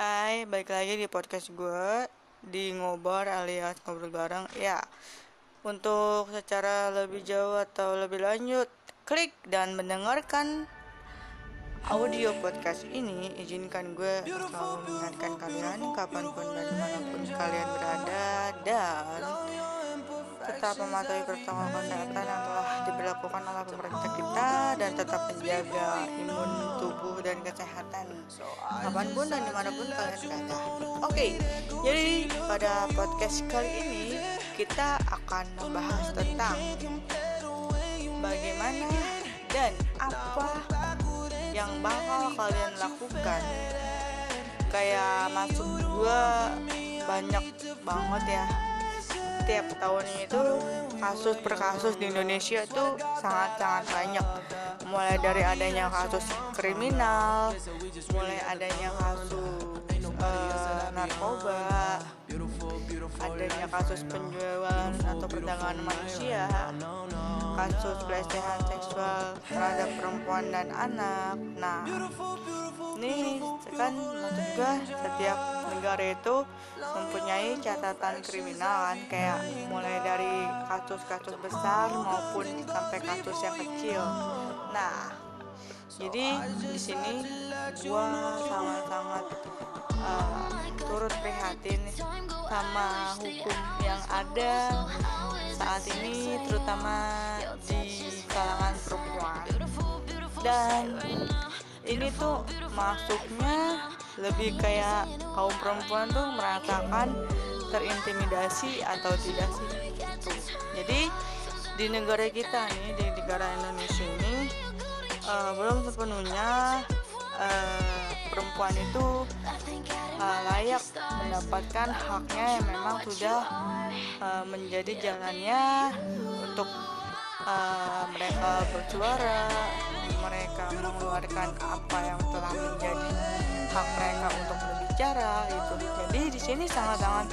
Hai, balik lagi di podcast gue di ngobrol alias ngobrol bareng. Ya, untuk secara lebih jauh atau lebih lanjut, klik dan mendengarkan audio podcast ini. Izinkan gue selalu mengingatkan kalian kapan pun dan di mana pun kalian berada dan tetap mematuhi protokol kesehatan yang telah diberlakukan oleh pemerintah kita dan tetap menjaga imun tubuh dan kesehatan kapan pun dan di mana pun kalian berada. Oke, jadi pada podcast kali ini kita akan membahas tentang bagaimana dan apa yang bakal kalian lakukan kayak masuk gua banyak banget ya tiap tahunnya itu kasus per kasus di Indonesia itu sangat-sangat banyak. Mulai dari adanya kasus kriminal mulai adanya kasus uh, narkoba adanya kasus penjualan atau perdagangan manusia kasus pelecehan seksual terhadap perempuan dan anak. Nah ini kan gue setiap negara itu mempunyai catatan kriminal kan kayak mulai dari kasus-kasus besar maupun sampai kasus yang kecil. Nah jadi di sini gue sangat-sangat uh, turut prihatin sama hukum yang ada saat ini terutama di kalangan perempuan dan ini tuh masuknya lebih kayak kaum perempuan tuh merasakan terintimidasi atau tidak sih gitu. jadi di negara kita nih di negara Indonesia ini uh, belum sepenuhnya uh, perempuan itu uh, layak mendapatkan haknya yang memang sudah uh, menjadi jalannya untuk uh, mereka bersuara mereka mengeluarkan apa yang telah menjadi hak mereka untuk berbicara itu jadi di sini sangat-sangat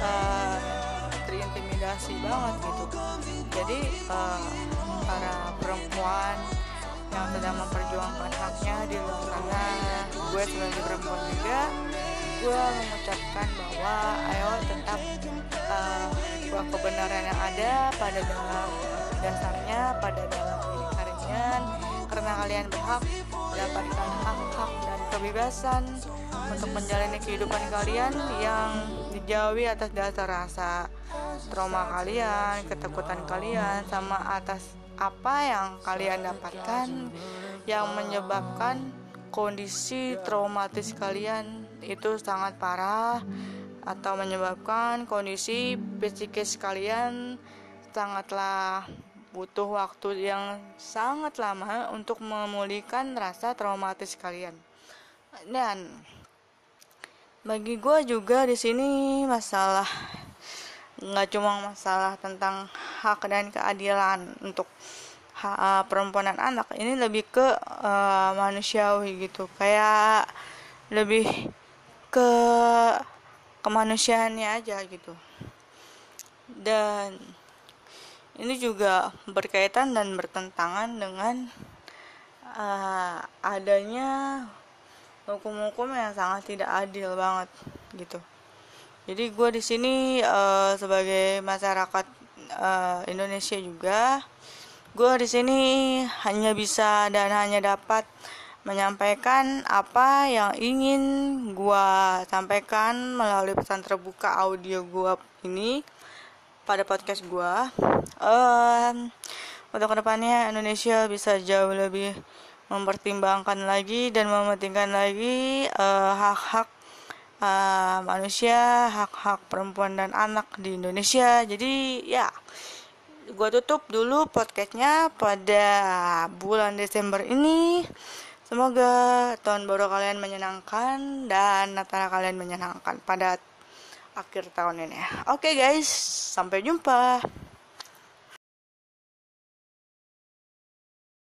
uh, terintimidasi banget gitu. Jadi uh, para perempuan yang sedang memperjuangkan haknya di luar sana. Gue sebagai perempuan juga gue mengucapkan bahwa ayo tetap uh, kebenaran yang ada pada dalam dasarnya pada dalam diri karena kalian berhak mendapatkan hak-hak dan kebebasan untuk menjalani kehidupan kalian yang dijauhi atas dasar rasa trauma kalian, ketakutan kalian, sama atas apa yang kalian dapatkan yang menyebabkan kondisi traumatis kalian itu sangat parah atau menyebabkan kondisi psikis kalian sangatlah butuh waktu yang sangat lama untuk memulihkan rasa traumatis kalian. Dan bagi gue juga di sini masalah nggak cuma masalah tentang hak dan keadilan untuk hak, uh, perempuan dan anak. Ini lebih ke uh, manusiawi gitu. Kayak lebih ke kemanusiaannya aja gitu. Dan ini juga berkaitan dan bertentangan dengan uh, adanya hukum-hukum yang sangat tidak adil banget gitu. Jadi gue di sini uh, sebagai masyarakat uh, Indonesia juga, gue di sini hanya bisa dan hanya dapat menyampaikan apa yang ingin gue sampaikan melalui pesan terbuka audio gue ini pada podcast gue um, untuk ke depannya Indonesia bisa jauh lebih mempertimbangkan lagi dan mementingkan lagi uh, hak-hak uh, manusia, hak-hak perempuan dan anak di Indonesia. Jadi ya, gue tutup dulu podcastnya pada bulan Desember ini. Semoga tahun baru kalian menyenangkan dan Natal kalian menyenangkan pada akhir tahun ini. Oke okay guys, sampai jumpa.